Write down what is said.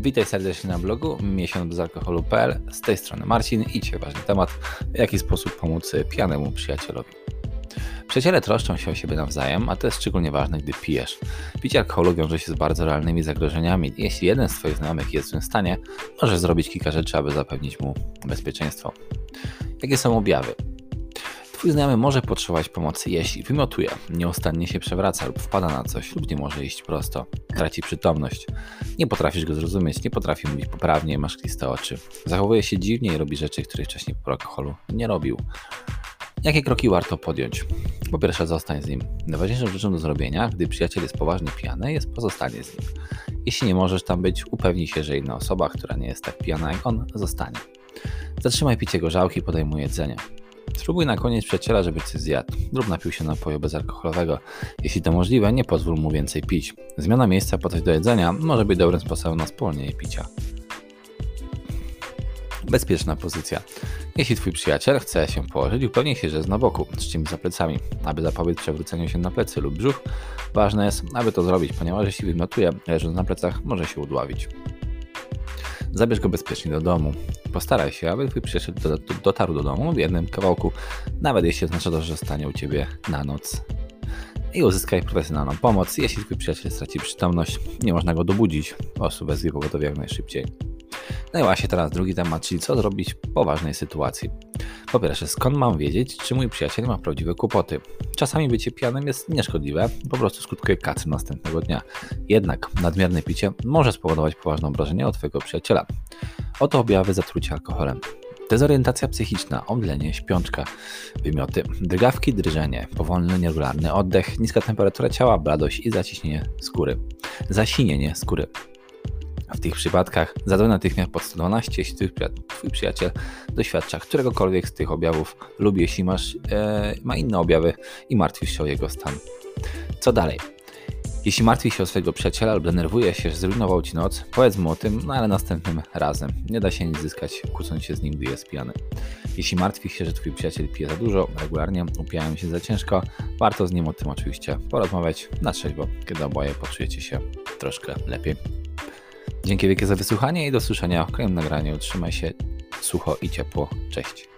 Witaj serdecznie na blogu miesiąc bez alkoholu.pl. Z tej strony Marcin i dzisiaj ważny temat, w jaki sposób pomóc pijanemu przyjacielowi. Przyjaciele troszczą się o siebie nawzajem, a to jest szczególnie ważne, gdy pijesz. Picie alkoholu wiąże się z bardzo realnymi zagrożeniami. Jeśli jeden z Twoich znajomych jest w tym stanie, możesz zrobić kilka rzeczy, aby zapewnić mu bezpieczeństwo. Jakie są objawy? Twój znajomy może potrzebować pomocy, jeśli wymiotuje, nieustannie się przewraca lub wpada na coś lub nie może iść prosto, traci przytomność, nie potrafisz go zrozumieć, nie potrafi mówić poprawnie, masz kliste oczy, zachowuje się dziwnie i robi rzeczy, których wcześniej po alkoholu nie robił. Jakie kroki warto podjąć? Po pierwsze, zostań z nim. Najważniejszą rzeczą do zrobienia, gdy przyjaciel jest poważnie pijany, jest pozostanie z nim. Jeśli nie możesz tam być, upewnij się, że inna osoba, która nie jest tak pijana jak on, zostanie. Zatrzymaj picie gorzałki mu jedzenie. Spróbuj na koniec przyjaciela, żeby coś zjadł lub napił się napoju bezalkoholowego. Jeśli to możliwe, nie pozwól mu więcej pić. Zmiana miejsca po coś do jedzenia może być dobrym sposobem na spowolnienie picia. Bezpieczna pozycja. Jeśli twój przyjaciel chce się położyć, upewnij się, że jest na boku, z czymś za plecami. Aby zapobiec przewróceniu się na plecy lub brzuch, ważne jest, aby to zrobić, ponieważ jeśli wymiotuje, leżąc na plecach, może się udławić. Zabierz go bezpiecznie do domu. Postaraj się, aby twój przyjaciel dotarł do domu w jednym kawałku, nawet jeśli oznacza to, że zostanie u ciebie na noc. I uzyskaj profesjonalną pomoc. Jeśli twój przyjaciel straci przytomność, nie można go dobudzić. Osób wezwij pogotowia jak najszybciej. No i właśnie teraz drugi temat, czyli co zrobić w poważnej sytuacji. Po pierwsze, skąd mam wiedzieć, czy mój przyjaciel ma prawdziwe kłopoty? Czasami bycie pijanym jest nieszkodliwe, po prostu skutkuje kacy następnego dnia. Jednak nadmierne picie może spowodować poważne obrażenie od Twojego przyjaciela. Oto objawy zatrucia alkoholem. Dezorientacja psychiczna, omdlenie, śpiączka, wymioty, drgawki, drżenie, powolny, nieregularny oddech, niska temperatura ciała, bladość i zaciśnienie skóry. Zasinienie skóry. W tych przypadkach zadzwoń natychmiast pod 112, jeśli twój przyjaciel doświadcza któregokolwiek z tych objawów lub jeśli masz, e, ma inne objawy i martwisz się o jego stan. Co dalej? Jeśli martwi się o swojego przyjaciela lub denerwuje się, że zrujnował ci noc, powiedz mu o tym, no ale następnym razem. Nie da się nic zyskać, kłócąc się z nim, gdy jest pijany. Jeśli martwi się, że twój przyjaciel pije za dużo, regularnie, upijają się za ciężko, warto z nim o tym oczywiście porozmawiać na trzeźwo, kiedy oboje poczujecie się troszkę lepiej. Dzięki wielkie za wysłuchanie i do słyszenia w kolejnym nagraniu. Trzymaj się sucho i ciepło. Cześć.